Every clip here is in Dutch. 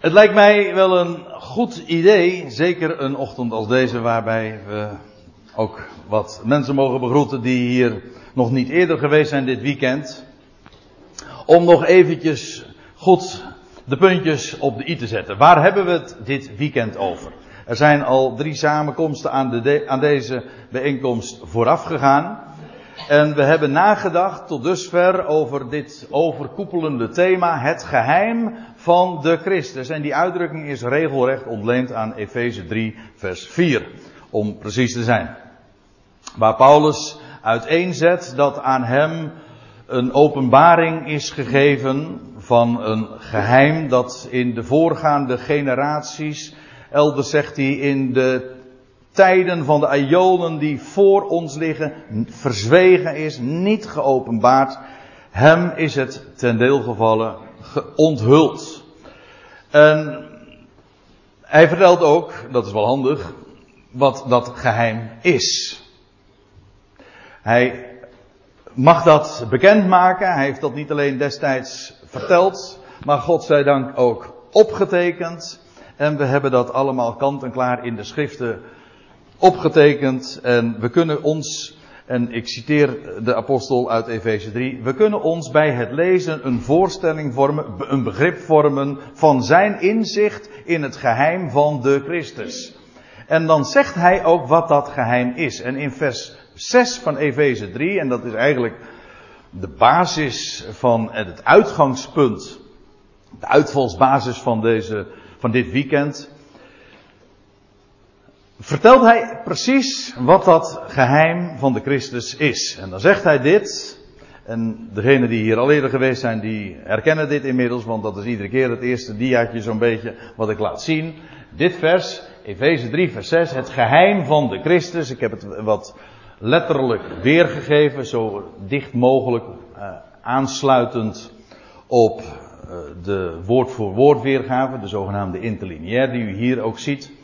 Het lijkt mij wel een goed idee, zeker een ochtend als deze, waarbij we ook wat mensen mogen begroeten die hier nog niet eerder geweest zijn dit weekend. Om nog eventjes goed de puntjes op de i te zetten. Waar hebben we het dit weekend over? Er zijn al drie samenkomsten aan, de aan deze bijeenkomst vooraf gegaan. En we hebben nagedacht tot dusver over dit overkoepelende thema, het geheim van de Christus. En die uitdrukking is regelrecht ontleend aan Efeze 3, vers 4, om precies te zijn. Waar Paulus uiteenzet dat aan hem een openbaring is gegeven van een geheim dat in de voorgaande generaties, elders zegt hij in de tijden van de Ajonen die voor ons liggen, verzwegen is, niet geopenbaard. Hem is het ten deel gevallen, onthuld. En hij vertelt ook, dat is wel handig, wat dat geheim is. Hij mag dat bekendmaken. Hij heeft dat niet alleen destijds verteld, maar God zij dank ook opgetekend. En we hebben dat allemaal kant en klaar in de schriften opgetekend. En we kunnen ons, en ik citeer de apostel uit Efeze 3, we kunnen ons bij het lezen een voorstelling vormen, een begrip vormen van zijn inzicht in het geheim van de Christus. En dan zegt hij ook wat dat geheim is. En in vers 6 van Efeze 3, en dat is eigenlijk de basis van het uitgangspunt, de uitvalsbasis van, deze, van dit weekend, vertelt hij precies wat dat geheim van de Christus is. En dan zegt hij dit, en degenen die hier al eerder geweest zijn, die herkennen dit inmiddels, want dat is iedere keer het eerste diaatje zo'n beetje wat ik laat zien. Dit vers, Efeze 3, vers 6, het geheim van de Christus. Ik heb het wat letterlijk weergegeven, zo dicht mogelijk uh, aansluitend op uh, de woord voor woord weergave, de zogenaamde interlineair die u hier ook ziet.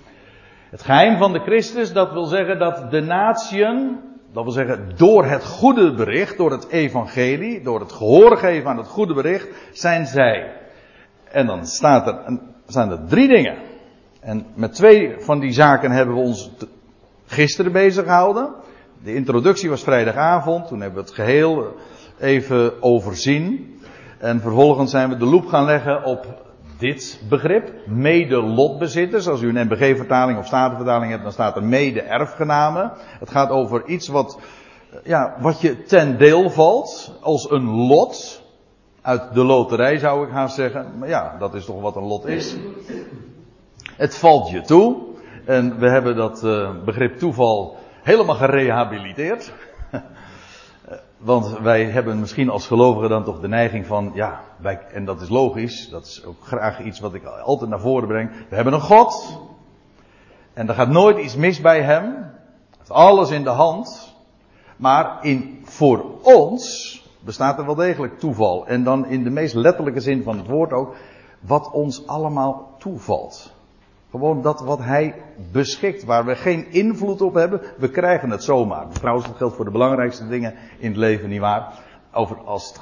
Het geheim van de Christus, dat wil zeggen dat de natieën, dat wil zeggen door het goede bericht, door het evangelie, door het gehoor geven aan het goede bericht, zijn zij. En dan staat er, zijn er drie dingen. En met twee van die zaken hebben we ons gisteren bezig gehouden. De introductie was vrijdagavond, toen hebben we het geheel even overzien. En vervolgens zijn we de loep gaan leggen op dit begrip, mede-lotbezitters. Als u een NBG-vertaling of Statenvertaling hebt, dan staat er mede-erfgenamen. Het gaat over iets wat, ja, wat je ten deel valt, als een lot. Uit de loterij zou ik gaan zeggen. Maar ja, dat is toch wat een lot is. Het valt je toe. En we hebben dat uh, begrip toeval helemaal gerehabiliteerd. Want wij hebben misschien als gelovigen dan toch de neiging van, ja, en dat is logisch, dat is ook graag iets wat ik altijd naar voren breng. We hebben een God. En er gaat nooit iets mis bij hem. Alles in de hand. Maar in, voor ons bestaat er wel degelijk toeval. En dan in de meest letterlijke zin van het woord ook, wat ons allemaal toevalt. Gewoon dat wat hij beschikt, waar we geen invloed op hebben, we krijgen het zomaar. Trouwens, dat geldt voor de belangrijkste dingen in het leven, niet waar? Over als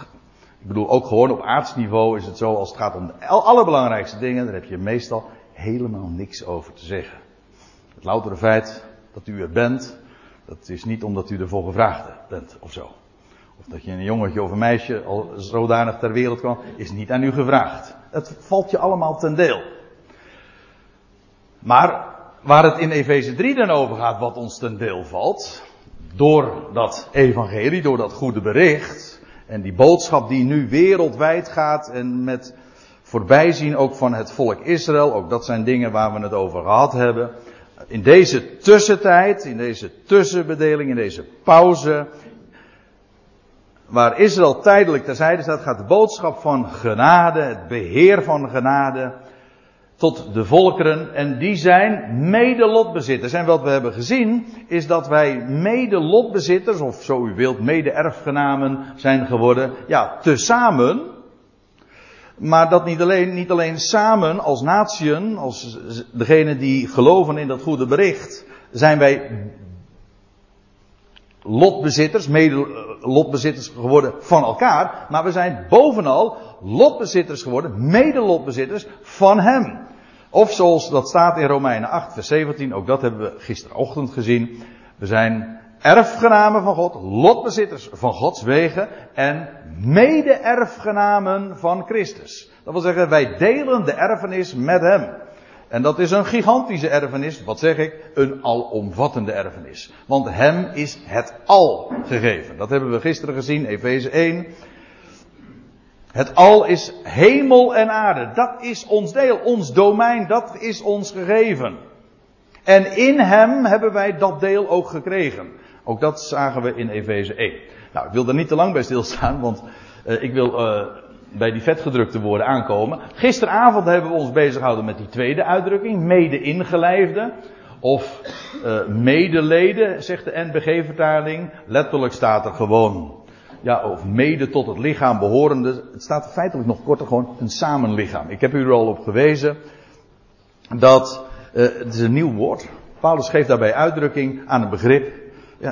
ik bedoel, ook gewoon op aardsniveau is het zo, als het gaat om de allerbelangrijkste dingen, daar heb je meestal helemaal niks over te zeggen. Het loutere feit dat u er bent, dat is niet omdat u ervoor gevraagd bent of zo. Of dat je een jongetje of een meisje al zodanig ter wereld kwam, is niet aan u gevraagd. Het valt je allemaal ten deel. Maar waar het in Efeze 3 dan over gaat, wat ons ten deel valt, door dat evangelie, door dat goede bericht, en die boodschap die nu wereldwijd gaat en met voorbijzien ook van het volk Israël, ook dat zijn dingen waar we het over gehad hebben. In deze tussentijd, in deze tussenbedeling, in deze pauze, waar Israël tijdelijk terzijde staat, gaat de boodschap van genade, het beheer van genade, tot de volkeren en die zijn mede lotbezitters. En wat we hebben gezien is dat wij mede lotbezitters, of zo u wilt, mede erfgenamen zijn geworden. Ja, tezamen. Maar dat niet alleen, niet alleen samen als natieën, als degene die geloven in dat goede bericht, zijn wij lotbezitters, mede lotbezitters geworden van elkaar. Maar we zijn bovenal lotbezitters geworden, mede lotbezitters van Hem. Of zoals dat staat in Romeinen 8, vers 17, ook dat hebben we gisterochtend gezien. We zijn erfgenamen van God, lotbezitters van Gods wegen en mede-erfgenamen van Christus. Dat wil zeggen, wij delen de erfenis met Hem. En dat is een gigantische erfenis, wat zeg ik? Een alomvattende erfenis. Want Hem is het al gegeven. Dat hebben we gisteren gezien, Efeze 1. Het al is hemel en aarde. Dat is ons deel, ons domein, dat is ons gegeven. En in hem hebben wij dat deel ook gekregen. Ook dat zagen we in Efeze 1. Nou, ik wil er niet te lang bij stilstaan, want uh, ik wil uh, bij die vetgedrukte woorden aankomen. Gisteravond hebben we ons bezig gehouden met die tweede uitdrukking, mede-ingelijfde. Of uh, medeleden, zegt de NBG-vertaling. Letterlijk staat er gewoon ja, of mede tot het lichaam behorende. Het staat feitelijk nog korter gewoon een samenlichaam. Ik heb u er al op gewezen dat uh, het is een nieuw woord. Paulus geeft daarbij uitdrukking aan een begrip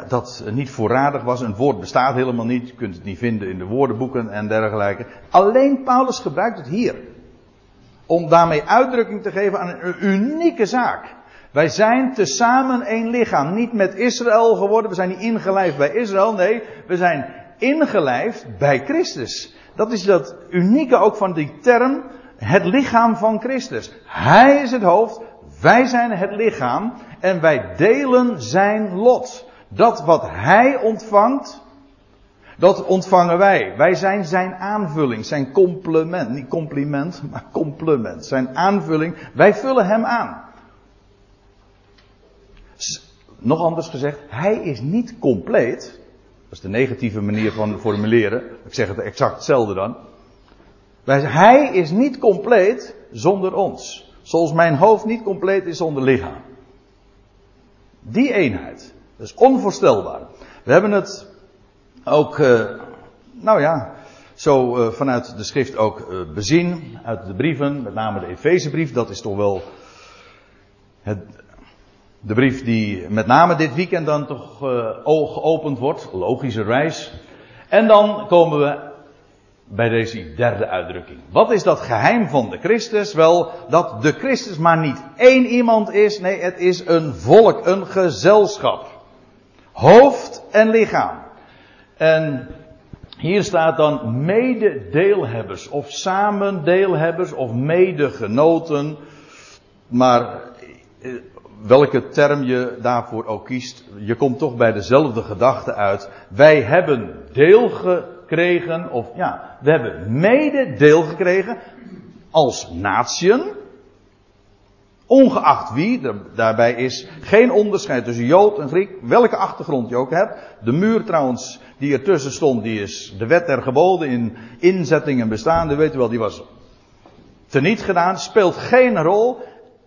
dat niet voorradig was. Een woord bestaat helemaal niet. Je kunt het niet vinden in de woordenboeken en dergelijke. Alleen Paulus gebruikt het hier. Om daarmee uitdrukking te geven aan een unieke zaak. Wij zijn tezamen één lichaam. Niet met Israël geworden. We zijn niet ingelijfd bij Israël. Nee, we zijn ingelijfd bij Christus. Dat is dat unieke ook van die term, het lichaam van Christus. Hij is het hoofd, wij zijn het lichaam en wij delen zijn lot. Dat wat hij ontvangt, dat ontvangen wij. Wij zijn zijn aanvulling, zijn complement. Niet compliment, maar complement. Zijn aanvulling. Wij vullen hem aan. Nog anders gezegd, hij is niet compleet dat is de negatieve manier van formuleren. Ik zeg het exact hetzelfde dan. Hij is niet compleet zonder ons. Zoals mijn hoofd niet compleet is zonder lichaam. Die eenheid. Dat is onvoorstelbaar. We hebben het ook, uh, nou ja, zo uh, vanuit de schrift ook uh, bezien. Uit de brieven, met name de Efezebrief. Dat is toch wel het, de brief die met name dit weekend dan toch uh, geopend wordt. Logische reis. En dan komen we bij deze derde uitdrukking. Wat is dat geheim van de Christus? Wel, dat de Christus maar niet één iemand is. Nee, het is een volk, een gezelschap. Hoofd en lichaam. En hier staat dan mededeelhebbers of samendeelhebbers of medegenoten. Maar welke term je daarvoor ook kiest, je komt toch bij dezelfde gedachte uit. Wij hebben deel gekregen, of ja, we hebben mede deel gekregen als natieën. Ongeacht wie, daarbij is geen onderscheid tussen Jood en Griek, welke achtergrond je ook hebt. De muur trouwens, die ertussen stond, die is de wet der geboden in inzettingen bestaande, weet u wel, die was teniet gedaan, speelt geen rol.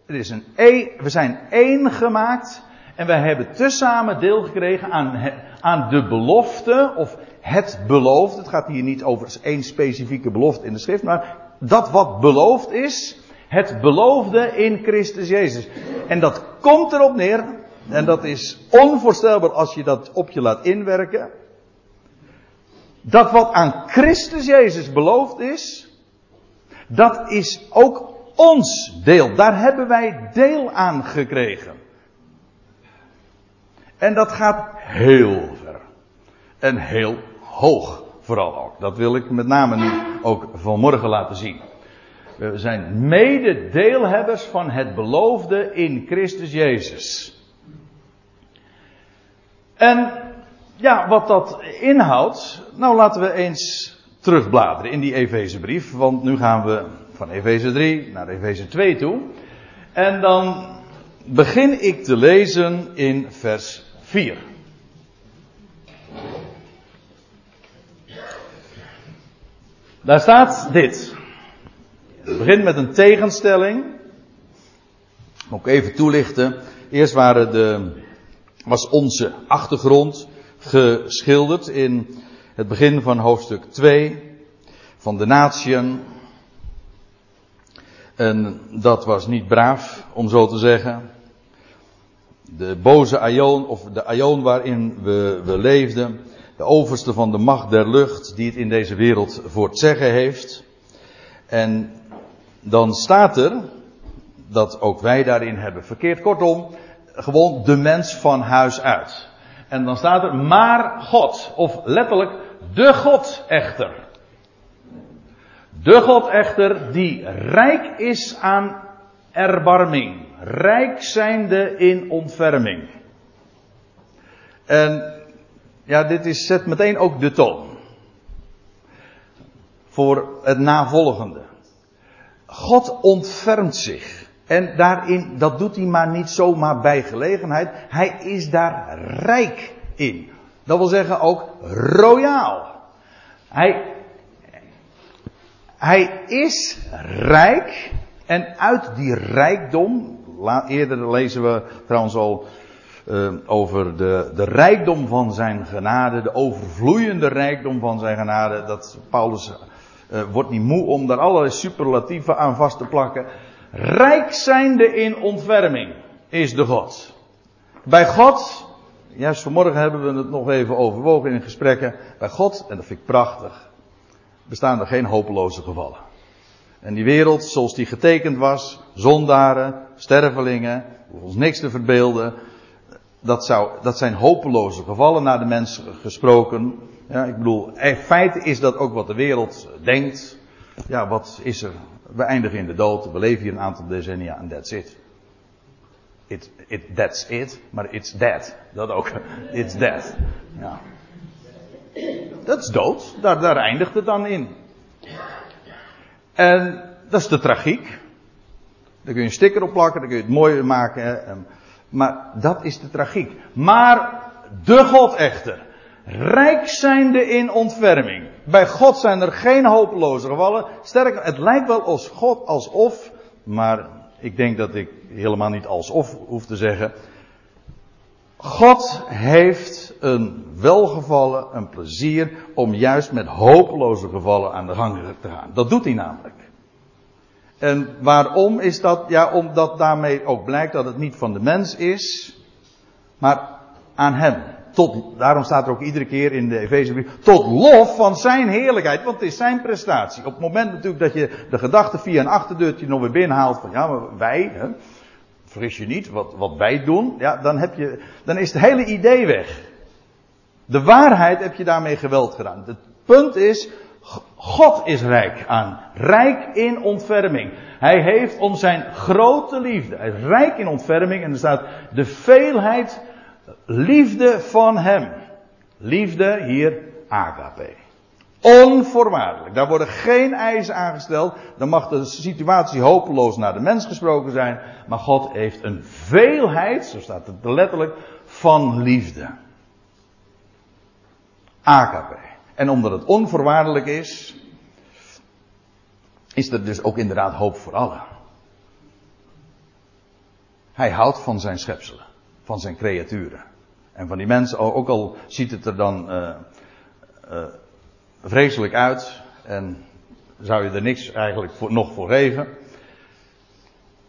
Er is een e, we zijn één gemaakt. En wij hebben tezamen deel gekregen aan, aan de belofte, of het beloofd. Het gaat hier niet over één specifieke belofte in de schrift, maar dat wat beloofd is, het beloofde in Christus Jezus. En dat komt erop neer, en dat is onvoorstelbaar als je dat op je laat inwerken. Dat wat aan Christus Jezus beloofd is, dat is ook ons deel. Daar hebben wij deel aan gekregen. En dat gaat heel ver. En heel hoog vooral ook. Dat wil ik met name nu ook vanmorgen laten zien. We zijn mededeelhebbers van het beloofde in Christus Jezus. En ja, wat dat inhoudt, nou laten we eens terugbladeren in die Efezebrief, want nu gaan we van Efeze 3 naar Efeze 2 toe. En dan begin ik te lezen in vers 4. Daar staat dit. Het begint met een tegenstelling. Ook even toelichten. Eerst waren de, was onze achtergrond geschilderd in het begin van hoofdstuk 2 van de natieën en dat was niet braaf, om zo te zeggen. De boze Aion, of de Aion waarin we, we leefden. De overste van de macht der lucht, die het in deze wereld voor het zeggen heeft. En dan staat er, dat ook wij daarin hebben verkeerd. Kortom, gewoon de mens van huis uit. En dan staat er maar God, of letterlijk de God echter. De God echter die rijk is aan erbarming, rijk zijnde in ontferming. En ja, dit is, zet meteen ook de toon. Voor het navolgende. God ontfermt zich. En daarin, dat doet hij maar niet zomaar bij gelegenheid. Hij is daar rijk in. Dat wil zeggen ook royaal. Hij, hij is rijk. En uit die rijkdom. Eerder lezen we trouwens al uh, over de, de rijkdom van zijn genade. De overvloeiende rijkdom van zijn genade. Dat Paulus uh, wordt niet moe om daar allerlei superlatieven aan vast te plakken. Rijk zijnde in ontferming is de God. Bij God, juist vanmorgen hebben we het nog even overwogen in gesprekken. Bij God, en dat vind ik prachtig, bestaan er geen hopeloze gevallen. En die wereld zoals die getekend was, zondaren, stervelingen, ons niks te verbeelden, dat, zou, dat zijn hopeloze gevallen naar de mens gesproken. Ja, ik bedoel, in feite is dat ook wat de wereld denkt. Ja, wat is er? We eindigen in de dood. We leven hier een aantal decennia en that's it. It, it. That's it, maar it's dead. Dat ook. It's dead. Ja. Dat is dood. Daar, daar eindigt het dan in. En dat is de tragiek. Daar kun je een sticker op plakken, dan kun je het mooier maken. Maar dat is de tragiek. Maar de God echter. Rijk zijnde in ontferming. Bij God zijn er geen hopeloze gevallen. Sterker, het lijkt wel als God alsof, maar ik denk dat ik helemaal niet alsof hoef te zeggen. God heeft een welgevallen, een plezier om juist met hopeloze gevallen aan de gang te gaan. Dat doet hij namelijk. En waarom is dat? Ja, omdat daarmee ook blijkt dat het niet van de mens is, maar aan hem. Daarom staat er ook iedere keer in de Efezebrief, tot lof van zijn heerlijkheid, want het is zijn prestatie. Op het moment natuurlijk dat je de gedachte via een achterdeurtje nog weer binnenhaalt van, ja, maar wij, hè, vergis je niet, wat, wat wij doen, ja, dan heb je, dan is het hele idee weg. De waarheid heb je daarmee geweld gedaan. Het punt is, God is rijk aan. Rijk in ontferming. Hij heeft om zijn grote liefde. Hij is rijk in ontferming. En er staat de veelheid liefde van hem. Liefde hier agape. Onvoorwaardelijk. Daar worden geen eisen aangesteld. Dan mag de situatie hopeloos naar de mens gesproken zijn. Maar God heeft een veelheid, zo staat het letterlijk, van liefde. Agape. En omdat het onvoorwaardelijk is, is er dus ook inderdaad hoop voor allen. Hij houdt van zijn schepselen, van zijn creaturen. En van die mensen, ook al ziet het er dan uh, uh, vreselijk uit en zou je er niks eigenlijk voor, nog voor geven.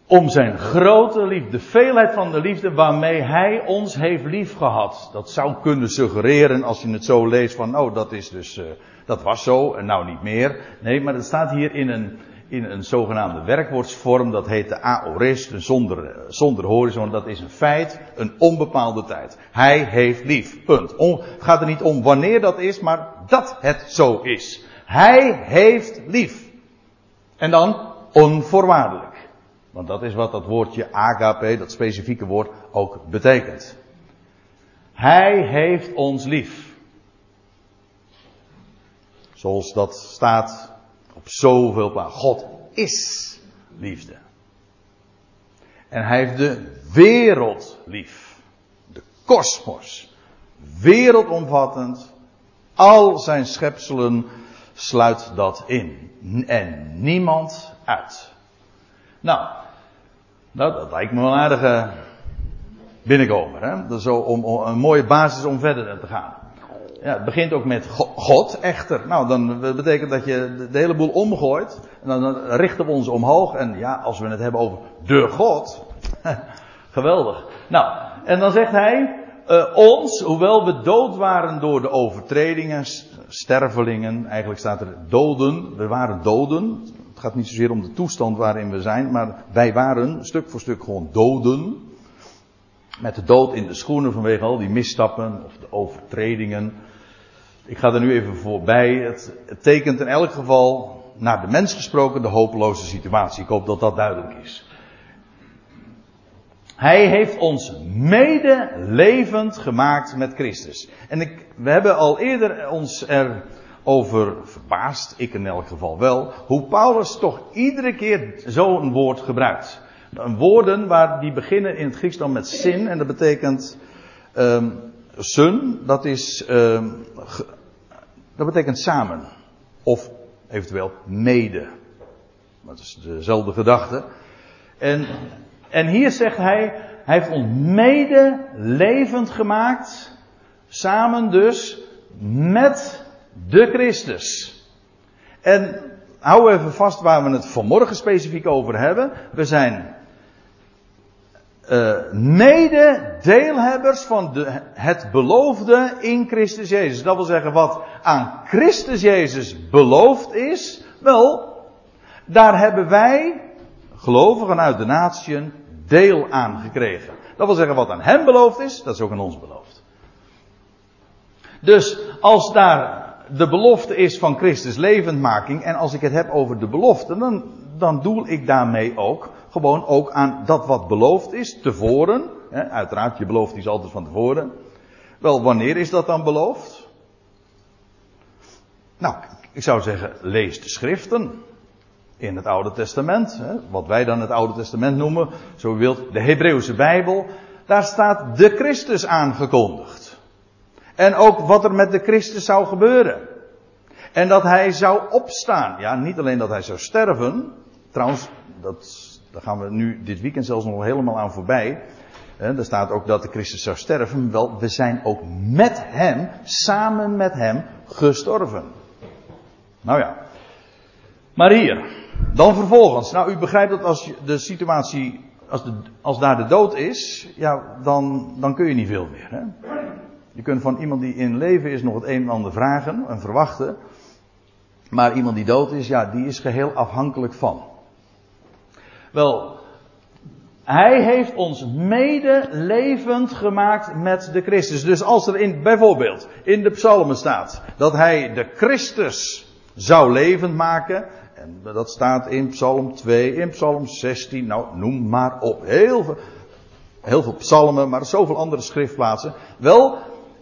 Om zijn grote liefde, de veelheid van de liefde waarmee hij ons heeft liefgehad. Dat zou kunnen suggereren als je het zo leest van, oh dat is dus, uh, dat was zo en nou niet meer. Nee, maar het staat hier in een, in een zogenaamde werkwoordsvorm, dat heet de aorist, zonder, eh, zonder horizon, dat is een feit, een onbepaalde tijd. Hij heeft lief, punt. het gaat er niet om wanneer dat is, maar dat het zo is. Hij heeft lief. En dan onvoorwaardelijk. Want dat is wat dat woordje agape, dat specifieke woord, ook betekent. Hij heeft ons lief. Zoals dat staat op zoveel plaatsen. God is liefde. En hij heeft de wereld lief. De kosmos. Wereldomvattend. Al zijn schepselen sluit dat in. En niemand uit. Nou, dat lijkt me wel een aardige binnenkomer. Hè? Dat zo om, een mooie basis om verder te gaan. Ja, het begint ook met God echter. Nou, dan betekent dat je de hele boel omgooit. En dan richten we ons omhoog. En ja, als we het hebben over de God. Geweldig. Nou, en dan zegt hij. Uh, ons, hoewel we dood waren door de overtredingen, stervelingen, eigenlijk staat er doden, we waren doden, het gaat niet zozeer om de toestand waarin we zijn, maar wij waren stuk voor stuk gewoon doden. Met de dood in de schoenen vanwege al die misstappen of de overtredingen. Ik ga er nu even voorbij. Het, tekent in elk geval, naar de mens gesproken, de hopeloze situatie. Ik hoop dat dat duidelijk is. Hij heeft ons mede levend gemaakt met Christus. En ik, we hebben al eerder ons erover verbaasd, ik in elk geval wel, hoe Paulus toch iedere keer zo'n woord gebruikt. Woorden waar die beginnen in het Grieks dan met zin en dat betekent um, sun, dat is um, dat betekent samen of eventueel mede. Dat is dezelfde gedachte. En en hier zegt hij, hij heeft ons mede levend gemaakt, samen dus met de Christus. En hou even vast waar we het vanmorgen specifiek over hebben. We zijn uh, mede deelhebbers van de, het beloofde in Christus Jezus. Dat wil zeggen, wat aan Christus Jezus beloofd is, wel, daar hebben wij gelovigen uit de natieën deel aan gekregen. Dat wil zeggen, wat aan hem beloofd is, dat is ook aan ons beloofd. Dus als daar de belofte is van Christus levendmaking, en als ik het heb over de belofte, dan, dan doel ik daarmee ook gewoon ook aan dat wat beloofd is, tevoren. Hè, uiteraard, je belooft iets altijd van tevoren. Wel, wanneer is dat dan beloofd? Nou, ik zou zeggen, lees de schriften in het Oude Testament, wat wij dan het Oude Testament noemen, zo wilt, de Hebreeuwse Bijbel, daar staat de Christus aangekondigd. En ook wat er met de Christus zou gebeuren. En dat hij zou opstaan. Ja, niet alleen dat hij zou sterven. Trouwens, dat, daar gaan we nu dit weekend zelfs nog helemaal aan voorbij. Er staat ook dat de Christus zou sterven. Wel, we zijn ook met hem, samen met hem, gestorven. Nou ja. Maar hier, dan vervolgens, nou u begrijpt dat als de situatie, als, de, als daar de dood is, ja, dan, dan kun je niet veel meer. Hè? Je kunt van iemand die in leven is nog het een en ander vragen en verwachten. Maar iemand die dood is, ja, die is geheel afhankelijk van. Wel, hij heeft ons mede levend gemaakt met de Christus. Dus als er in, bijvoorbeeld in de psalmen staat dat hij de Christus zou levend maken, en dat staat in Psalm 2, in Psalm 16, nou noem maar op. Heel veel, heel veel psalmen, maar zoveel andere schriftplaatsen. Wel,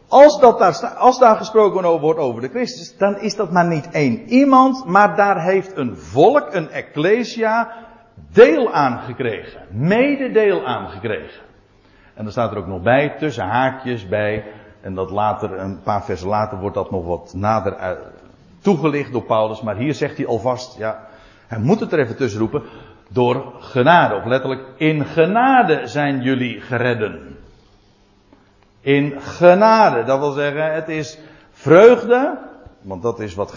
als, dat daar, als daar gesproken wordt over de Christus, dan is dat maar niet één iemand, maar daar heeft een volk, een ecclesia, deel aan gekregen. Mede deel aan gekregen. En dan staat er ook nog bij, tussen haakjes bij, en dat later, een paar versen later wordt dat nog wat nader toegelicht door Paulus, maar hier zegt hij alvast, ja, hij moet het er even tussen roepen, door genade, of letterlijk, in genade zijn jullie geredden. In genade, dat wil zeggen, het is vreugde, want dat is wat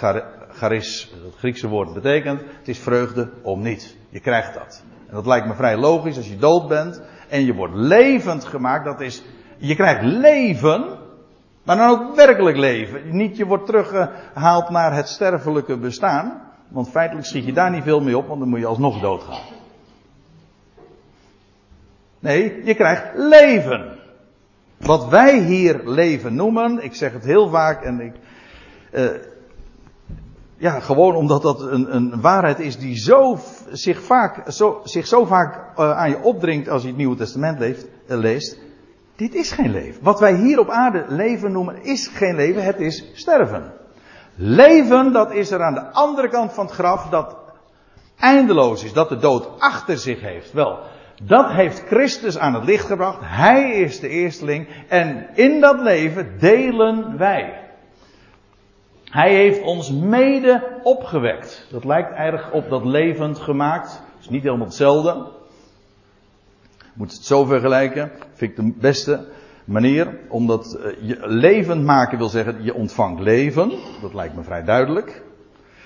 charis, het Griekse woord, betekent. Het is vreugde om niet. Je krijgt dat. En dat lijkt me vrij logisch als je dood bent en je wordt levend gemaakt. Dat is, je krijgt leven, maar dan ook werkelijk leven. Niet je wordt teruggehaald naar het sterfelijke bestaan. Want feitelijk schiet je daar niet veel mee op, want dan moet je alsnog doodgaan. Nee, je krijgt leven. Wat wij hier leven noemen, ik zeg het heel vaak en ik. Uh, ja, gewoon omdat dat een, een waarheid is die zo, zich, vaak, zo, zich zo vaak uh, aan je opdringt als je het Nieuwe Testament uh, leest. Dit is geen leven. Wat wij hier op aarde leven noemen is geen leven, het is sterven. Leven, dat is er aan de andere kant van het graf, dat eindeloos is, dat de dood achter zich heeft. Wel, dat heeft Christus aan het licht gebracht. Hij is de eersteling. En in dat leven delen wij. Hij heeft ons mede opgewekt. Dat lijkt erg op dat levend gemaakt. Dat is niet helemaal hetzelfde moet het zo vergelijken. Vind ik de beste manier. Omdat uh, je levend maken wil zeggen, je ontvangt leven. Dat lijkt me vrij duidelijk.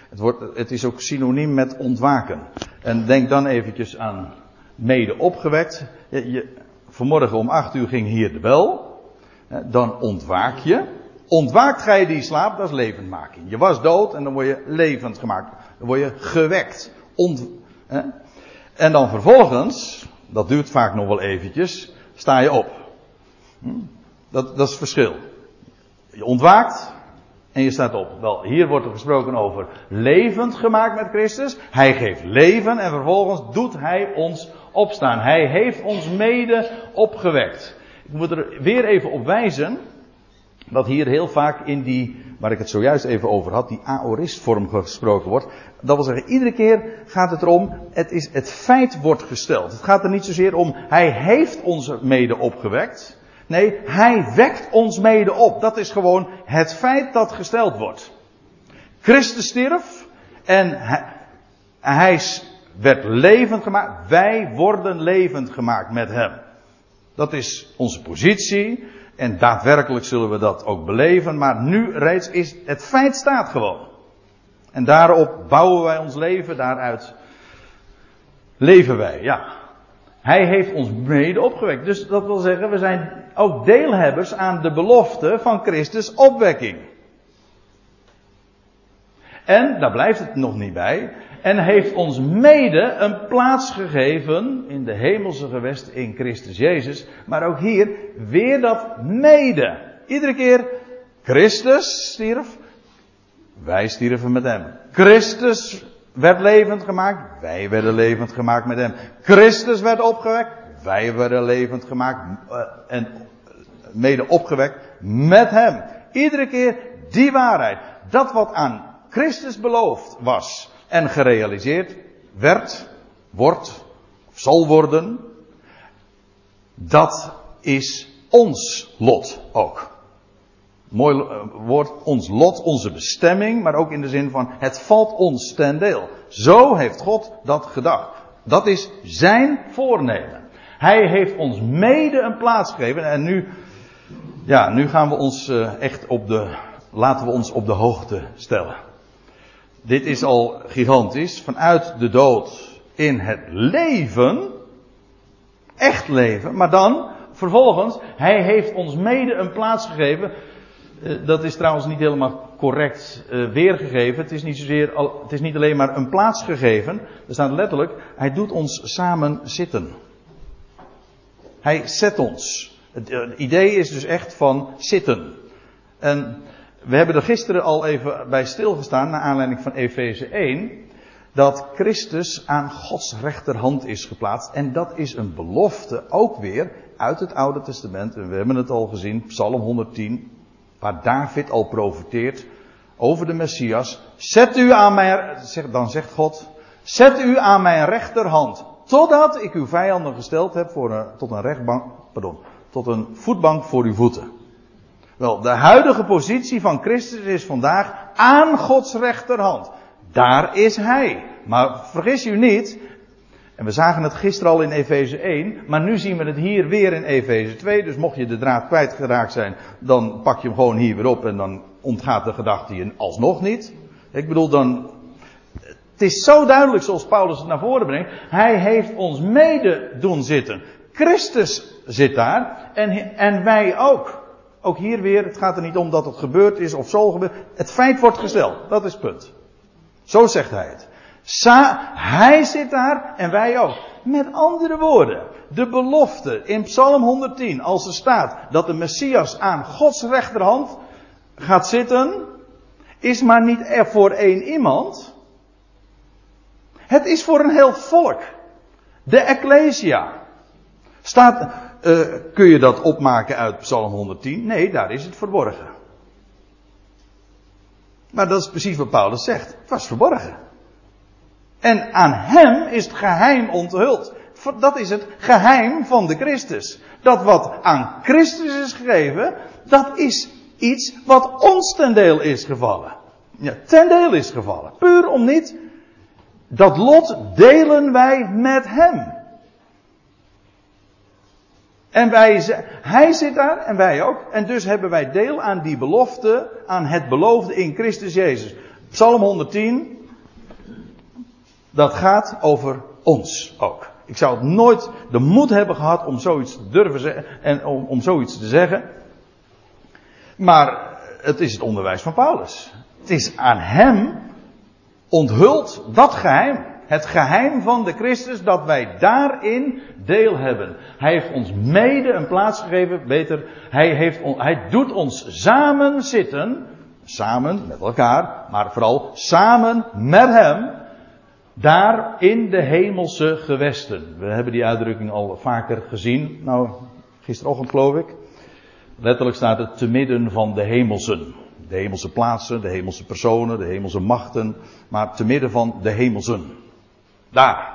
Het, wordt, het is ook synoniem met ontwaken. En denk dan eventjes aan mede opgewekt. Je, vanmorgen om acht uur ging hier de bel. Dan ontwaak je. Ontwaakt gij die slaapt, dat is levendmaking. Je was dood en dan word je levend gemaakt. Dan word je gewekt. ont, hè? En dan vervolgens, dat duurt vaak nog wel eventjes, sta je op. Hm? Dat, dat is het verschil. Je ontwaakt en je staat op. Wel, hier wordt er gesproken over levend gemaakt met Christus. Hij geeft leven en vervolgens doet hij ons opstaan. Hij heeft ons mede opgewekt. Ik moet er weer even op wijzen dat hier heel vaak in die, waar ik het zojuist even over had, die aoristvorm gesproken wordt. Dat wil zeggen, iedere keer gaat het erom, het, is, het feit wordt gesteld. Het gaat er niet zozeer om, hij heeft ons mede opgewekt. Nee, hij wekt ons mede op. Dat is gewoon het feit dat gesteld wordt. Christus stierf en hij, hij werd levend gemaakt. Wij worden levend gemaakt met hem. Dat is onze positie. En daadwerkelijk zullen we dat ook beleven. Maar nu reeds is het feit staat gewoon. En daarop bouwen wij ons leven. Daaruit leven wij. Ja. Hij heeft ons mede opgewekt. Dus dat wil zeggen, we zijn ook deelhebbers aan de belofte van Christus opwekking. En, daar blijft het nog niet bij, en heeft ons mede een plaats gegeven in de hemelse gewest in Christus Jezus. Maar ook hier weer dat mede. Iedere keer Christus stierf, wij stierven met hem. Christus werd levend gemaakt, wij werden levend gemaakt met hem. Christus werd opgewekt, wij werden levend gemaakt uh, en mede opgewekt met hem. Iedere keer die waarheid. Dat wat aan Christus beloofd was en gerealiseerd werd, wordt, of zal worden, dat is ons lot ook. Mooi eh, woord, ons lot, onze bestemming, maar ook in de zin van het valt ons ten deel. Zo heeft God dat gedacht. Dat is zijn voornemen. Hij heeft ons mede een plaats gegeven en nu, ja, nu gaan we ons eh, echt op de, laten we ons op de hoogte stellen. Dit is al gigantisch. Vanuit de dood in het leven. Echt leven. Maar dan, vervolgens, hij heeft ons mede een plaats gegeven. Eh, dat is trouwens niet helemaal correct uh, weergegeven. Het is, niet zozeer, het is niet alleen maar een plaats gegeven. Er staat letterlijk, hij doet ons samen zitten. Hij zet ons. Het, eh, het idee is dus echt van zitten. En we hebben er gisteren al even bij stilgestaan, naar aanleiding van Efeze 1, dat Christus aan Gods rechterhand is geplaatst. En dat is een belofte ook weer uit het Oude Testament. En we hebben het al gezien, Psalm 110, waar David al profeteert over de Messias. Zet u aan mijn, dan zegt God, zet u aan mijn rechterhand, totdat ik uw vijanden gesteld heb voor een, tot een rechtbank, pardon, tot een voetbank voor uw voeten. Wel, de huidige positie van Christus is vandaag aan Gods rechterhand. Daar is Hij. Maar vergis u niet, en we zagen het gisteren al in Efeze 1, maar nu zien we het hier weer in Efeze 2. Dus mocht je de draad kwijtgeraakt zijn, dan pak je hem gewoon hier weer op en dan ontgaat de gedachte je alsnog niet. Ik bedoel dan, het is zo duidelijk zoals Paulus het naar voren brengt. Hij heeft ons mede doen zitten. Christus zit daar en, en wij ook. Ook hier weer, het gaat er niet om dat het gebeurd is of zo gebeurd. Het feit wordt gesteld. Dat is het punt. Zo zegt hij het. Sa hij zit daar en wij ook. Met andere woorden, de belofte in Psalm 110, als er staat dat de Messias aan Gods rechterhand gaat zitten, is maar niet er voor één iemand. Het is voor een heel volk. De Ecclesia. Staat, uh, kun je dat opmaken uit Psalm 110? Nee, daar is het verborgen. Maar dat is precies wat Paulus zegt. Het was verborgen. En aan hem is het geheim onthuld. Dat is het geheim van de Christus. Dat wat aan Christus is gegeven, dat is iets wat ons ten deel is gevallen. Ja, ten deel is gevallen. Puur om niet. Dat lot delen wij met hem. En wij, hij zit daar en wij ook. En dus hebben wij deel aan die belofte, aan het beloofde in Christus Jezus. Psalm 110, dat gaat over ons ook. Ik zou het nooit de moed hebben gehad om zoiets te durven zeggen en om, om zoiets te zeggen. Maar het is het onderwijs van Paulus. Het is aan hem onthuld dat geheim. Het geheim van de Christus, dat wij daarin deel hebben. Hij heeft ons mede een plaats gegeven, beter, hij, heeft, hij doet ons samen zitten, samen met elkaar, maar vooral samen met hem, daar in de hemelse gewesten. We hebben die uitdrukking al vaker gezien, nou, gisterochtend geloof ik. Letterlijk staat het te midden van de hemelsen. De hemelse plaatsen, de hemelse personen, de hemelse machten, maar te midden van de hemelsen. Daar.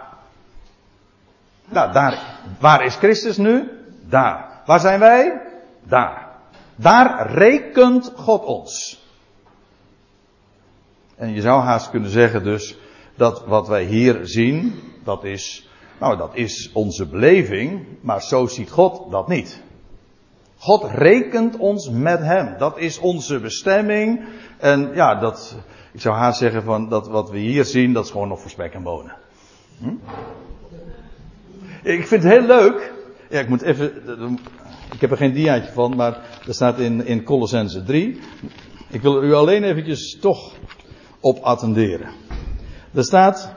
Nou, daar. Waar is Christus nu? Daar. Waar zijn wij? Daar. Daar rekent God ons. En je zou haast kunnen zeggen dus dat wat wij hier zien, dat is, nou dat is onze beleving, maar zo ziet God dat niet. God rekent ons met Hem. Dat is onze bestemming. En ja, dat, ik zou haast zeggen van dat wat we hier zien, dat is gewoon nog voor en bonen. Hm? Ik vind het heel leuk. Ja, ik moet even. Ik heb er geen diaatje van, maar er staat in, in Colossense 3. Ik wil u alleen eventjes toch op attenderen. Er staat.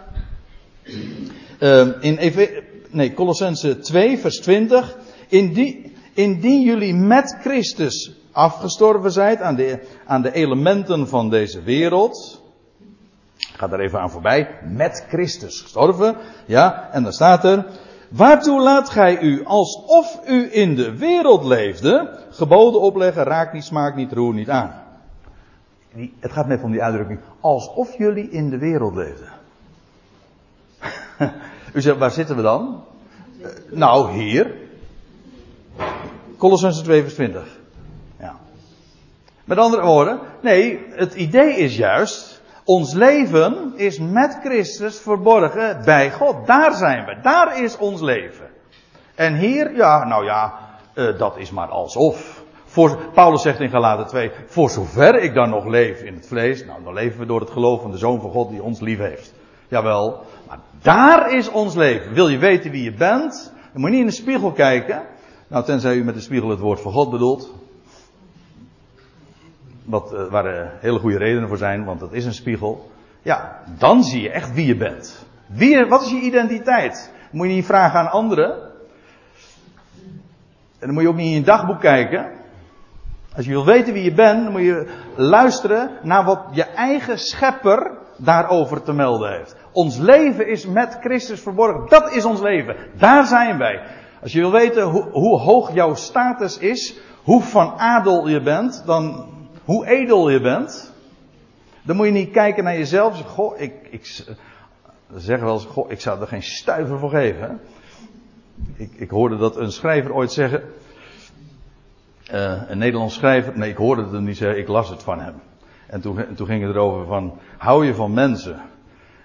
Uh, in Eve, nee, Colossense 2, vers 20. In die, indien jullie met Christus afgestorven zijt aan de, aan de elementen van deze wereld ga er even aan voorbij. Met Christus gestorven. Ja, en dan staat er. Waartoe laat gij u alsof u in de wereld leefde, geboden opleggen, raak niet, smaak niet, roer niet aan. Het gaat net om die uitdrukking, alsof jullie in de wereld leefden. U zegt, waar zitten we dan? Uh, nou, hier. Colossense 2 vers 20. Ja. Met andere woorden, nee, het idee is juist, ons leven is met Christus verborgen bij God. Daar zijn we. Daar is ons leven. En hier, ja, nou ja, uh, dat is maar alsof. Voor, Paulus zegt in Galaten 2, voor zover ik dan nog leef in het vlees, nou dan leven we door het geloof van de Zoon van God die ons lief heeft. Jawel, maar daar is ons leven. Wil je weten wie je bent, dan moet je niet in de spiegel kijken. Nou, tenzij u met de spiegel het woord van God bedoelt. Wat, uh, waar uh, hele goede redenen voor zijn, want dat is een spiegel. Ja, dan zie je echt wie je bent. Wie, wat is je identiteit? Moet je niet vragen aan anderen. En dan moet je ook niet in je dagboek kijken. Als je wil weten wie je bent, dan moet je luisteren naar wat je eigen schepper daarover te melden heeft. Ons leven is met Christus verborgen. Dat is ons leven. Daar zijn wij. Als je wil weten hoe, hoe hoog jouw status is, hoe van adel je bent, dan hoe edel je bent, dan moet je niet kijken naar jezelf. Goh, ik, ik zeg wel eens, goh, ik zou er geen stuiver voor geven. Ik, ik hoorde dat een schrijver ooit zeggen. Uh, een Nederlands schrijver, nee, ik hoorde het niet zeggen, ik las het van hem. En toen, en toen ging het erover van, hou je van mensen?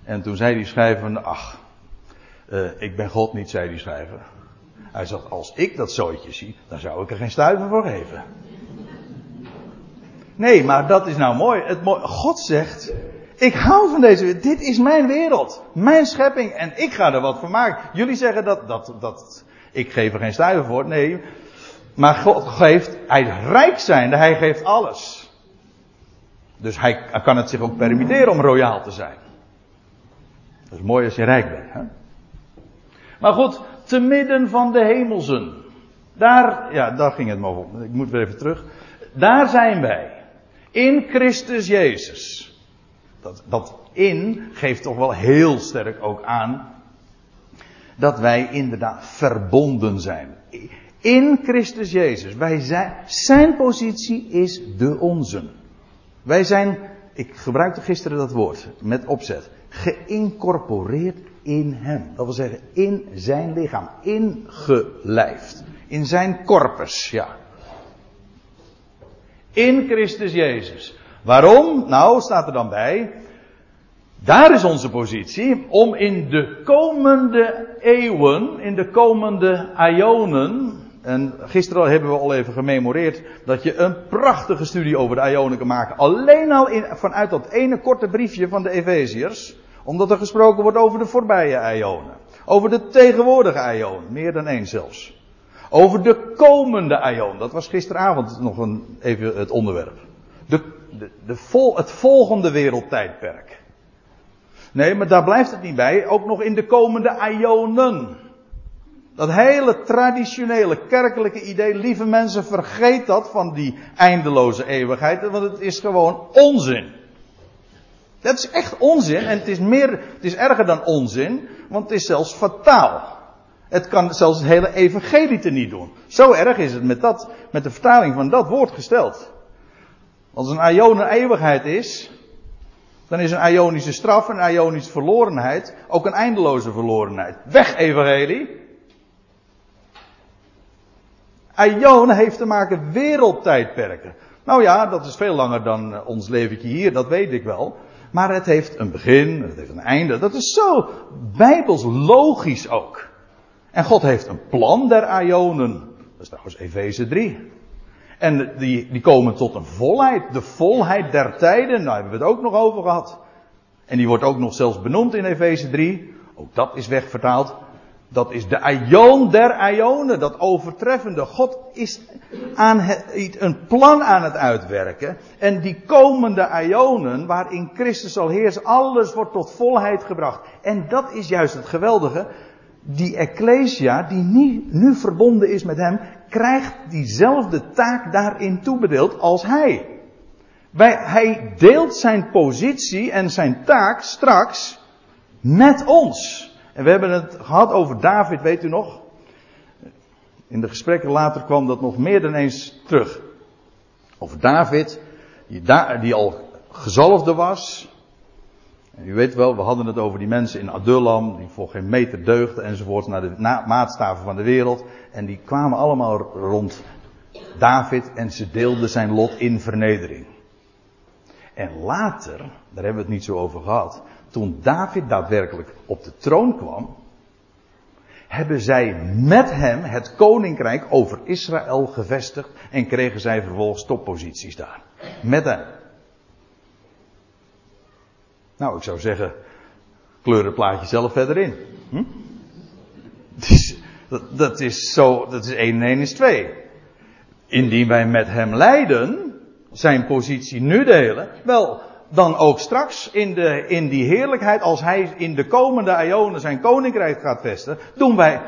En toen zei die schrijver, ach, uh, ik ben God niet, zei die schrijver. Hij zegt, als ik dat zooitje zie, dan zou ik er geen stuiver voor geven. Nee, maar dat is nou mooi. Het. God zegt, ik hou van deze wereld. Dit is mijn wereld. Mijn schepping. En ik ga er wat van maken. Jullie zeggen dat, dat, dat ik geef er geen stuiver voor. Nee. Maar God geeft, hij rijk zijnde, hij geeft alles. Dus hij kan het zich ook permitteren om royaal te zijn. Dat is mooi als je rijk bent. Hè? Maar goed, te midden van de hemelsen. Daar, ja, daar ging het maar om. Ik moet weer even terug. Daar zijn wij. In Christus Jezus. Dat, dat in geeft toch wel heel sterk ook aan dat wij inderdaad verbonden zijn. In Christus Jezus. Wij zijn, zijn positie is de onze. Wij zijn, ik gebruikte gisteren dat woord met opzet, geïncorporeerd in Hem. Dat wil zeggen, in zijn lichaam, ingelijfd. In zijn corpus, ja. In Christus Jezus. Waarom? Nou, staat er dan bij. Daar is onze positie om in de komende eeuwen, in de komende ionen, en gisteren hebben we al even gememoreerd dat je een prachtige studie over de ionen kan maken. Alleen al vanuit dat ene korte briefje van de Efeziërs, omdat er gesproken wordt over de voorbije ionen. Over de tegenwoordige ionen, meer dan één zelfs. Over de komende aion. Dat was gisteravond nog een, even het onderwerp. De, de, de vol, het volgende wereldtijdperk. Nee, maar daar blijft het niet bij. Ook nog in de komende Ionen. Dat hele traditionele kerkelijke idee, lieve mensen, vergeet dat van die eindeloze eeuwigheid, want het is gewoon onzin. Dat is echt onzin en het is meer, het is erger dan onzin, want het is zelfs fataal. Het kan zelfs het hele evangelie te niet doen. Zo erg is het met dat, met de vertaling van dat woord gesteld. Als een Ionen eeuwigheid is, dan is een Ionische straf, een Ionische verlorenheid, ook een eindeloze verlorenheid. Weg evangelie. Aion heeft te maken wereldtijdperken. Nou ja, dat is veel langer dan eh, ons leventje hier, dat weet ik wel. Maar het heeft een begin, het heeft een einde. Dat is zo bijbels logisch ook. En God heeft een plan der Aionen. Dat is trouwens Efeze 3. En die, die komen tot een volheid. De volheid der tijden. Nou hebben we het ook nog over gehad. En die wordt ook nog zelfs benoemd in Efeze 3. Ook dat is wegvertaald. Dat is de aion der aionen, dat overtreffende. God is aan het, een plan aan het uitwerken. En die komende aionen, waarin Christus zal heersen, alles wordt tot volheid gebracht. En dat is juist het geweldige. Die Ecclesia, die nu, verbonden is met hem, krijgt diezelfde taak daarin toebedeeld als hij. Wij, hij deelt zijn positie en zijn taak straks met ons. En we hebben het gehad over David, weet u nog? In de gesprekken later kwam dat nog meer dan eens terug. Over David, die, die al gezalfde was. U weet wel, we hadden het over die mensen in Adullam, die voor geen meter deugden enzovoort, naar de maatstaven van de wereld. En die kwamen allemaal rond David en ze deelden zijn lot in vernedering. En later, daar hebben we het niet zo over gehad, toen David daadwerkelijk op de troon kwam, hebben zij met hem het koninkrijk over Israël gevestigd en kregen zij vervolgens topposities daar. Met hem. Nou, ik zou zeggen, kleur het plaatje zelf verder in. Hm? Dat, is zo, dat is 1 en 1 is 2. Indien wij met hem lijden, zijn positie nu delen, wel, dan ook straks in, de, in die heerlijkheid, als hij in de komende eonen zijn koninkrijk gaat vesten, doen wij,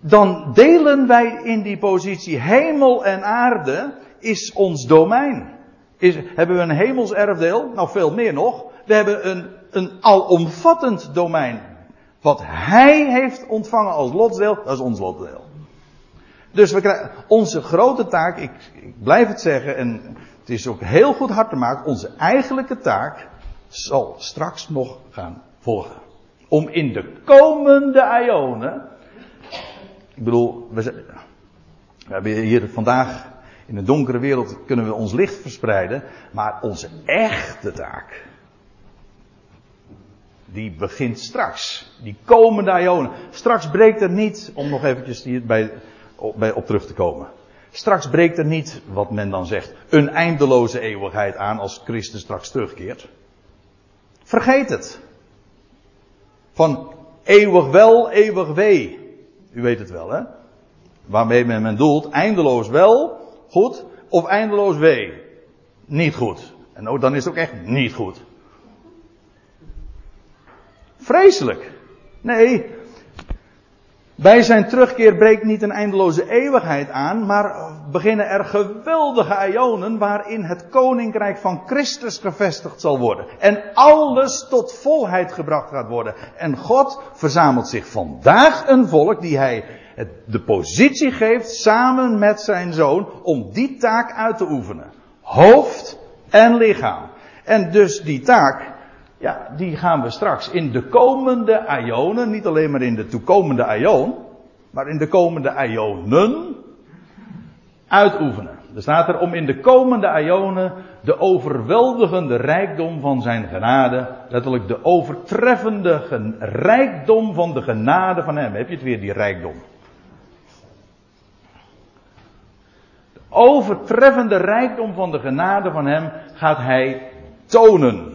dan delen wij in die positie hemel en aarde is ons domein. Is, hebben we een hemels erfdeel? Nou, veel meer nog. We hebben een, een alomvattend domein. Wat hij heeft ontvangen als lotsdeel, dat is ons lotsdeel. Dus we krijgen onze grote taak, ik, ik blijf het zeggen, en het is ook heel goed hard te maken. Onze eigenlijke taak zal straks nog gaan volgen. Om in de komende ionen. Ik bedoel, we, we hebben hier vandaag in een donkere wereld kunnen we ons licht verspreiden. Maar onze echte taak. Die begint straks. Die komende ionen. Straks breekt er niet, om nog eventjes hierbij bij, op terug te komen. Straks breekt er niet, wat men dan zegt, een eindeloze eeuwigheid aan als Christus straks terugkeert. Vergeet het. Van eeuwig wel, eeuwig wee. U weet het wel, hè? Waarmee men, men doelt, eindeloos wel, goed, of eindeloos wee. Niet goed. En ook, dan is het ook echt niet goed. Vreselijk. Nee, bij zijn terugkeer breekt niet een eindeloze eeuwigheid aan, maar beginnen er geweldige ionen waarin het koninkrijk van Christus gevestigd zal worden. En alles tot volheid gebracht gaat worden. En God verzamelt zich vandaag een volk die hij de positie geeft samen met zijn zoon om die taak uit te oefenen. Hoofd en lichaam. En dus die taak ja, die gaan we straks in de komende ionen, niet alleen maar in de toekomende ion, maar in de komende ionen uitoefenen. Er staat er om in de komende ionen de overweldigende rijkdom van zijn genade, letterlijk de overtreffende rijkdom van de genade van hem. Heb je het weer, die rijkdom? Overtreffende rijkdom van de genade van hem gaat hij tonen.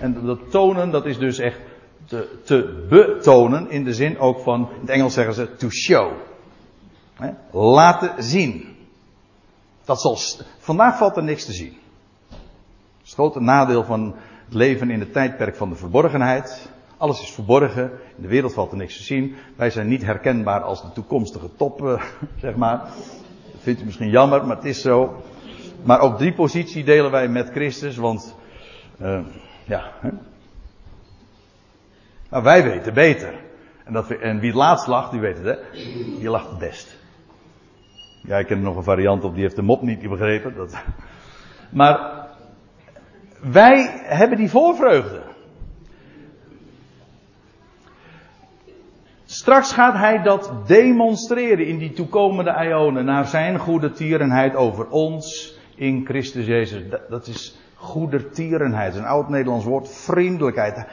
En dat tonen, dat is dus echt te, te betonen in de zin ook van, in het Engels zeggen ze to show. laten zien. Dat zal, vandaag valt er niks te zien. Het grote nadeel van het leven in het tijdperk van de verborgenheid. Alles is verborgen. In de wereld valt er niks te zien. Wij zijn niet herkenbaar als de toekomstige top, eh, zeg maar. Vindt u misschien jammer, maar het is zo. Maar op die positie delen wij met Christus, want uh, ja. Hè? Maar wij weten beter. En, dat en wie het laatst lacht, die weet het hè. Die lacht het best. Ja, ik ken nog een variant op, die heeft de mop niet begrepen. Dat... Maar wij hebben die voorvreugde. Straks gaat hij dat demonstreren in die toekomende ionen naar zijn goede tierenheid over ons in Christus Jezus. Dat is goede tierenheid, een oud-Nederlands woord, vriendelijkheid.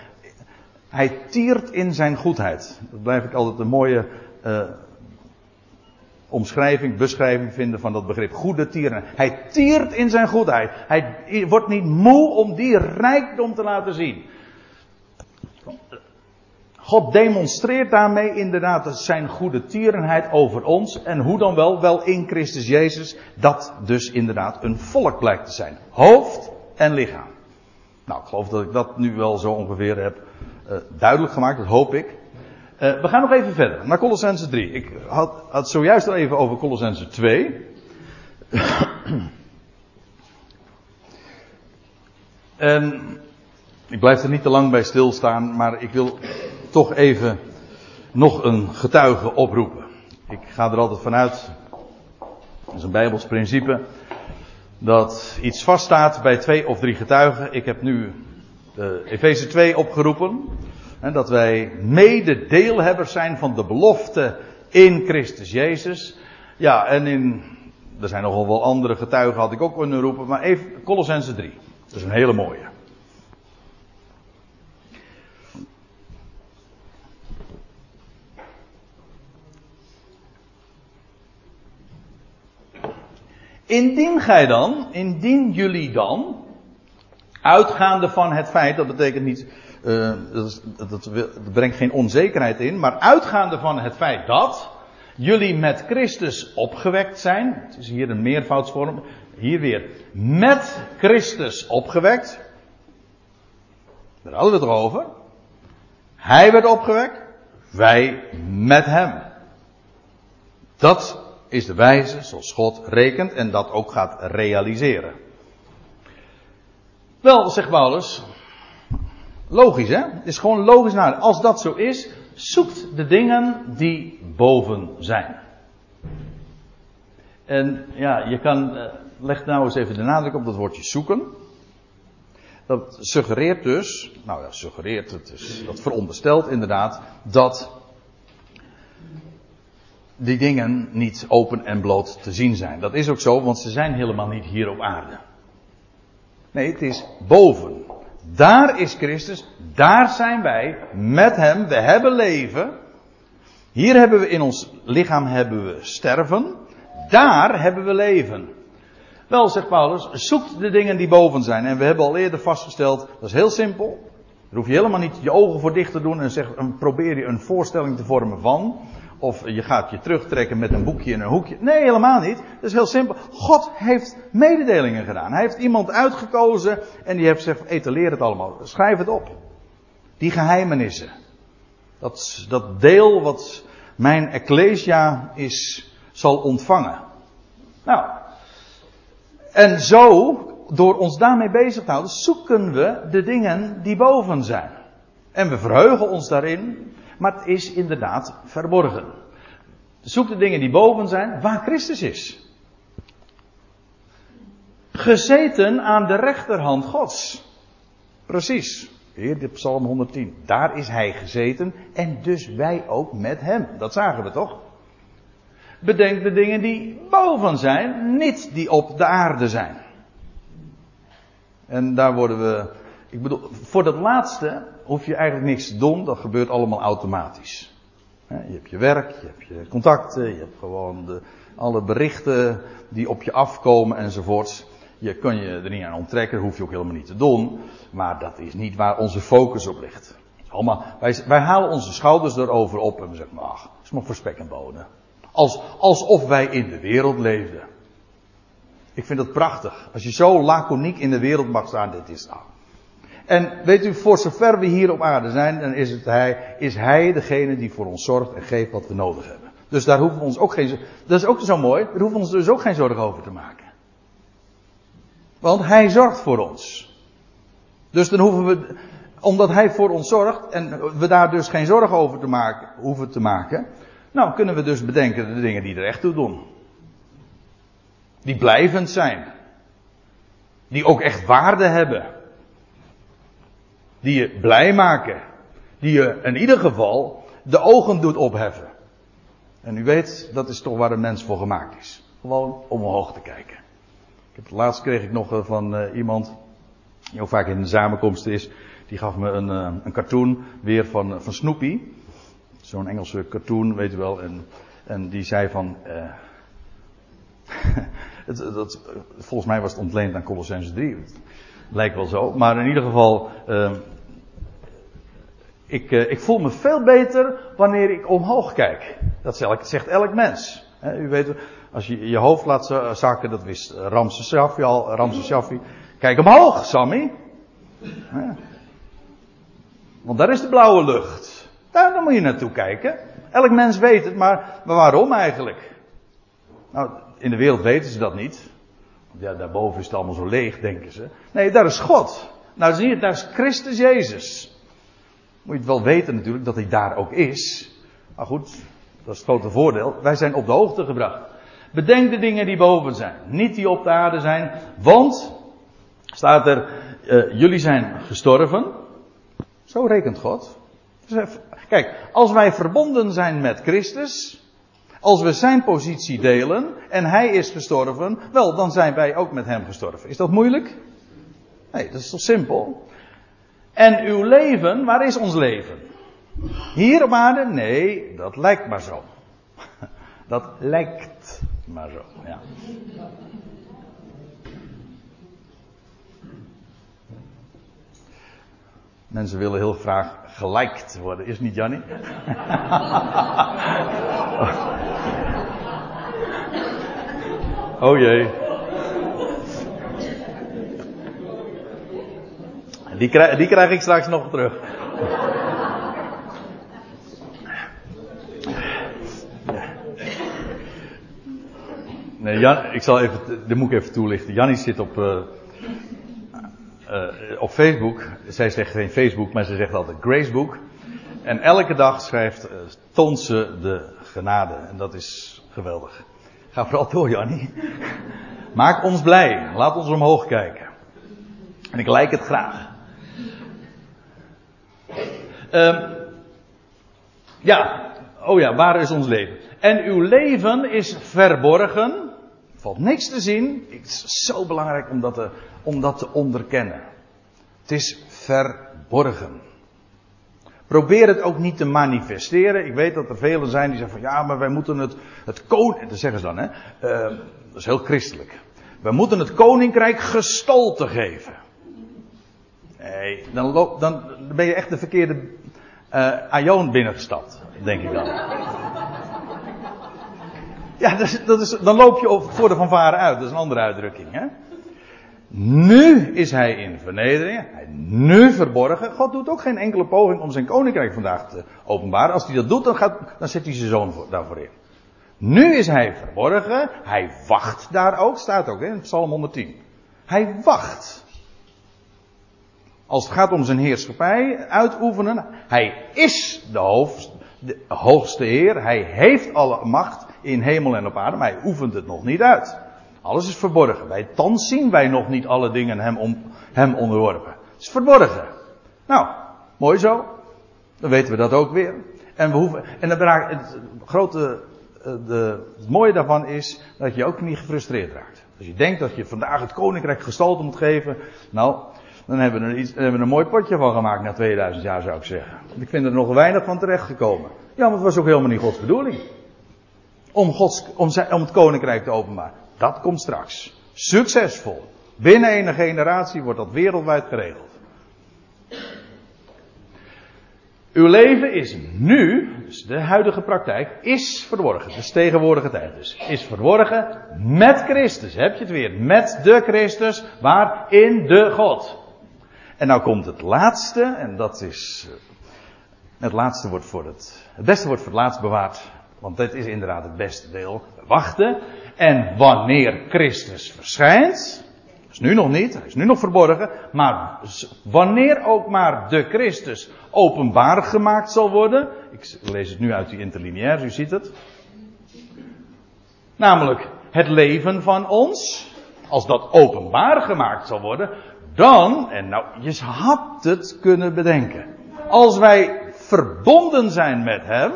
Hij tiert in zijn goedheid. Dat blijf ik altijd een mooie uh, omschrijving, beschrijving vinden van dat begrip. Goede tieren. Hij tiert in zijn goedheid. Hij wordt niet moe om die rijkdom te laten zien. God demonstreert daarmee inderdaad zijn goede tierenheid over ons. En hoe dan wel? Wel in Christus Jezus. Dat dus inderdaad een volk blijkt te zijn. Hoofd en lichaam. Nou, ik geloof dat ik dat nu wel zo ongeveer heb uh, duidelijk gemaakt. Dat hoop ik. Uh, we gaan nog even verder, naar Colossense 3. Ik had, had zojuist al even over Colossense 2. en ik blijf er niet te lang bij stilstaan, maar ik wil toch even nog een getuige oproepen. Ik ga er altijd vanuit, dat is een Bijbels principe, dat iets vaststaat bij twee of drie getuigen. Ik heb nu de Efeze 2 opgeroepen. En dat wij mededeelhebbers zijn van de belofte in Christus Jezus. Ja, en in, er zijn nogal wel andere getuigen, had ik ook kunnen roepen, maar even Colossense 3. Dat is een hele mooie. Indien gij dan, indien jullie dan, uitgaande van het feit, dat betekent niet, uh, dat, dat, dat, brengt geen onzekerheid in, maar uitgaande van het feit dat jullie met Christus opgewekt zijn, het is hier een meervoudsvorm, hier weer, met Christus opgewekt, daar hadden we het over. Hij werd opgewekt, wij met hem. Dat is de wijze zoals God rekent en dat ook gaat realiseren. Wel, zegt Paulus, logisch hè? Het is gewoon logisch naar. Als dat zo is, zoekt de dingen die boven zijn. En ja, je kan, uh, leg nou eens even de nadruk op dat woordje zoeken. Dat suggereert dus, nou ja, suggereert, het is, dat veronderstelt inderdaad dat die dingen niet open en bloot te zien zijn. Dat is ook zo, want ze zijn helemaal niet hier op aarde. Nee, het is boven. Daar is Christus, daar zijn wij met Hem, we hebben leven. Hier hebben we in ons lichaam hebben we sterven, daar hebben we leven. Wel, zegt Paulus, zoek de dingen die boven zijn. En we hebben al eerder vastgesteld, dat is heel simpel. Daar hoef je helemaal niet je ogen voor dicht te doen en zeg, probeer je een voorstelling te vormen van. Of je gaat je terugtrekken met een boekje in een hoekje. Nee, helemaal niet. Dat is heel simpel. God heeft mededelingen gedaan. Hij heeft iemand uitgekozen en die heeft gezegd, etaleer het allemaal. Schrijf het op. Die geheimenissen. Dat, dat deel wat mijn ecclesia is, zal ontvangen. Nou. En zo, door ons daarmee bezig te houden, zoeken we de dingen die boven zijn. En we verheugen ons daarin maar het is inderdaad verborgen. Zoek de dingen die boven zijn, waar Christus is. Gezeten aan de rechterhand Gods. Precies. Hier, dit Psalm 110. Daar is hij gezeten en dus wij ook met hem. Dat zagen we toch? Bedenk de dingen die boven zijn, niet die op de aarde zijn. En daar worden we ik bedoel, voor dat laatste hoef je eigenlijk niks te doen, dat gebeurt allemaal automatisch. Je hebt je werk, je hebt je contacten, je hebt gewoon de, alle berichten die op je afkomen enzovoorts. Je kun je er niet aan onttrekken, hoef je ook helemaal niet te doen. Maar dat is niet waar onze focus op ligt. Allemaal, wij, wij halen onze schouders erover op en we zeggen, ach, dat is maar voor spek en bonen. Als, alsof wij in de wereld leefden. Ik vind dat prachtig. Als je zo laconiek in de wereld mag staan, dit is, ah, En weet u, voor zover we hier op aarde zijn, dan is, het hij, is Hij degene die voor ons zorgt en geeft wat we nodig hebben. Dus daar hoeven we ons ook geen, dat is ook zo mooi, daar hoeven we ons dus ook geen zorgen over te maken. Want Hij zorgt voor ons. Dus dan hoeven we, omdat Hij voor ons zorgt en we daar dus geen zorgen over te maken, hoeven te maken, nou kunnen we dus bedenken de dingen die er echt toe doen. Die blijvend zijn. Die ook echt waarde hebben. Die je blij maken. Die je in ieder geval de ogen doet opheffen. En u weet, dat is toch waar een mens voor gemaakt is. Gewoon om omhoog te kijken. Laatst kreeg ik nog eh, van uh, iemand, die ook vaak in de samenkomsten is, die gaf me een, uh, een cartoon weer van, van Snoopy. Zo'n Engelse cartoon, weet u wel. En, en die zei van, het, dat, volgens mij was het ontleend aan Colossense 3. Lijkt wel zo. Maar in ieder geval, ik, uh, ik, voel me veel beter wanneer ik omhoog kijk. Dat zegt elk mens. U weet, als je je hoofd laat zakken, dat wist Ramses Shaffi al, Ramses Shaffi. Kijk omhoog, Sammy. Want daar is de blauwe lucht. Daar, moet je naartoe kijken. Elk mens weet het, maar, maar waarom eigenlijk? Nou, in de wereld weten ze dat niet. Ja, daarboven is het allemaal zo leeg, denken ze. Nee, daar is God. Nou zie je, daar is Christus Jezus. Moet je het wel weten natuurlijk dat hij daar ook is. Maar goed, dat is het grote voordeel. Wij zijn op de hoogte gebracht. Bedenk de dingen die boven zijn, niet die op de aarde zijn. Want, staat er, uh, jullie zijn gestorven. Zo rekent God. Kijk, als wij verbonden zijn met Christus, als we zijn positie delen en hij is gestorven, wel, dan zijn wij ook met hem gestorven. Is dat moeilijk? Nee, dat is toch simpel? En uw leven, waar is ons leven? Hier op aarde? Nee, dat lijkt maar zo. Dat lijkt maar zo, ja. Mensen willen heel graag gelijkt worden, is niet Jannie? Oh jee. Die krijg, die krijg ik straks nog terug. Nee, Jan, ik zal even, dit moet ik even toelichten. Jannie zit op, uh, uh, op Facebook. Zij zegt geen Facebook, maar ze zegt altijd Gracebook. En elke dag schrijft, uh, toont ze de genade. En dat is geweldig. Ga vooral door, Jannie. Maak ons blij. Laat ons omhoog kijken. En ik lijk het graag. Um, ja. Oh ja, waar is ons leven? En uw leven is verborgen. Valt niks te zien. Het is zo belangrijk om dat te, te onderkennen. Het is verborgen. Probeer het ook niet te manifesteren. Ik weet dat er velen zijn die zeggen van ja, maar wij moeten het, het koninkrijk, dat zeggen ze dan hè, uh, dat is heel christelijk. We moeten het koninkrijk gestalte geven. Nee, dan, loop, dan ben je echt de verkeerde uh, aion binnengestapt, denk ik dan. Ja, dat is, dan loop je voor de fanfare uit, dat is een andere uitdrukking hè. Nu is hij in vernedering. Hij nu verborgen. God doet ook geen enkele poging om zijn koninkrijk vandaag te openbaren. Als hij dat doet, dan, gaat, dan zet hij zijn zoon voor, daarvoor in. Nu is hij verborgen. Hij wacht daar ook. Staat ook in Psalm 110. Hij wacht. Als het gaat om zijn heerschappij uitoefenen. Hij is de, hoofd, de hoogste Heer. Hij heeft alle macht in hemel en op aarde. Maar hij oefent het nog niet uit. Alles is verborgen. Bij thans zien wij nog niet alle dingen hem, om, hem onderworpen. Het is verborgen. Nou, mooi zo. Dan weten we dat ook weer. En we hoeven, en het, het grote, eh, de, het mooie daarvan is dat je ook niet gefrustreerd raakt. Als je denkt dat je vandaag het koninkrijk gestalte moet geven, nou, dan hebben we er, iets, hebben we een mooi potje van gemaakt na 2000 jaar zou ik zeggen. Ik vind er nog weinig van terechtgekomen. Ja, maar het was ook helemaal niet Gods bedoeling. Om, Gods, om, zijn, om het koninkrijk te openbaren. Dat komt straks. Succesvol. Binnen een generatie wordt dat wereldwijd geregeld. Uw leven is nu, dus de huidige praktijk, is verborgen. Dus tegenwoordige tijd dus. Is verborgen met Christus. Heb je het weer? Met de Christus, waar in de God. En nou komt het laatste, en dat is. eh, Het laatste wordt voor het. Het beste wordt voor het laatst bewaard. Want dit is inderdaad het beste deel. Wachten. En wanneer Christus verschijnt. Is nu nog niet, hij is nu nog verborgen. Maar wanneer ook maar de Christus openbaar gemaakt zal worden. Ik lees het nu uit die interlineair, u ziet het. Namelijk het leven van ons. Als dat openbaar gemaakt zal worden. Dan, en nou, je had het kunnen bedenken. Als wij verbonden zijn met Hem.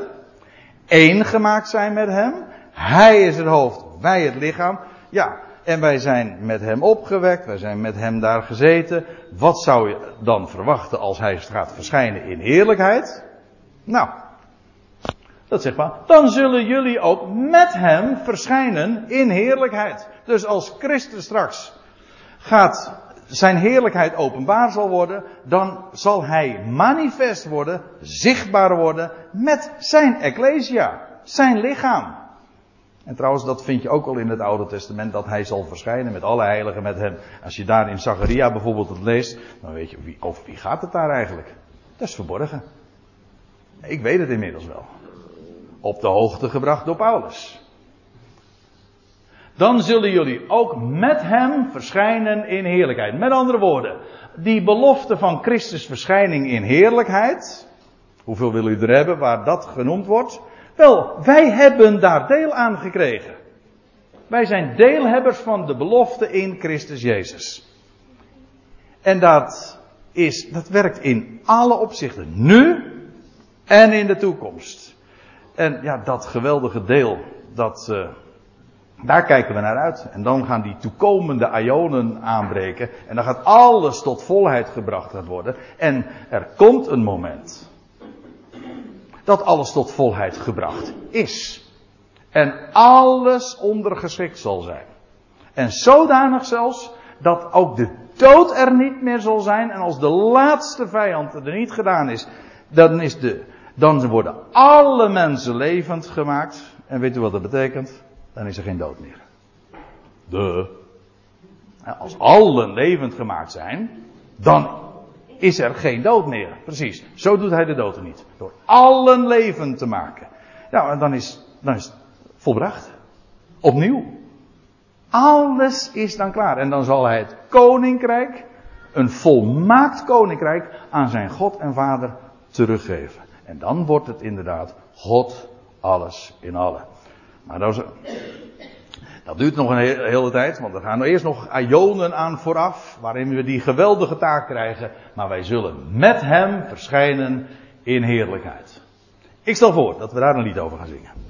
één gemaakt zijn met Hem. Hij is het hoofd, wij het lichaam. Ja, en wij zijn met hem opgewekt, wij zijn met hem daar gezeten. Wat zou je dan verwachten als hij gaat verschijnen in heerlijkheid? Nou, dat zegt maar. Dan zullen jullie ook met hem verschijnen in heerlijkheid. Dus als Christus straks gaat zijn heerlijkheid openbaar zal worden, dan zal hij manifest worden, zichtbaar worden met zijn ecclesia, zijn lichaam. En trouwens, dat vind je ook al in het Oude Testament, dat hij zal verschijnen met alle heiligen met hem. Als je daar in Zacharia bijvoorbeeld het leest, dan weet je, wie, over wie gaat het daar eigenlijk? Dat is verborgen. Ik weet het inmiddels wel. Op de hoogte gebracht door Paulus. Dan zullen jullie ook met hem verschijnen in heerlijkheid. Met andere woorden, die belofte van Christus verschijning in heerlijkheid. Hoeveel wil u er hebben waar dat genoemd wordt? Wel, wij hebben daar deel aan gekregen. Wij zijn deelhebbers van de belofte in Christus Jezus. En dat is, dat werkt in alle opzichten. Nu en in de toekomst. En ja, dat geweldige deel, dat, uh, daar kijken we naar uit. En dan gaan die toekomende ionen aanbreken. En dan gaat alles tot volheid gebracht worden. En er komt een moment dat alles tot volheid gebracht is. En alles ondergeschikt zal zijn. En zodanig zelfs dat ook de dood er niet meer zal zijn. En als de laatste vijand er niet gedaan is, dan, is de, dan worden alle mensen levend gemaakt. En weet u wat dat betekent? Dan is er geen dood meer. De. Als allen levend gemaakt zijn, dan is er geen dood meer. Precies. Zo doet hij de dood er niet. Door allen levend te maken. Nou, en dan is, dan is het volbracht. Opnieuw. Alles is dan klaar. En dan zal hij het koninkrijk, een volmaakt koninkrijk, aan zijn God en Vader teruggeven. En dan wordt het inderdaad God alles in allen. Maar dat, dat duurt nog een hele tijd, want er gaan eerst nog ionen aan vooraf, waarin we die geweldige taak krijgen. Maar wij zullen met hem verschijnen in heerlijkheid. Ik stel voor dat we daar een lied over gaan zingen.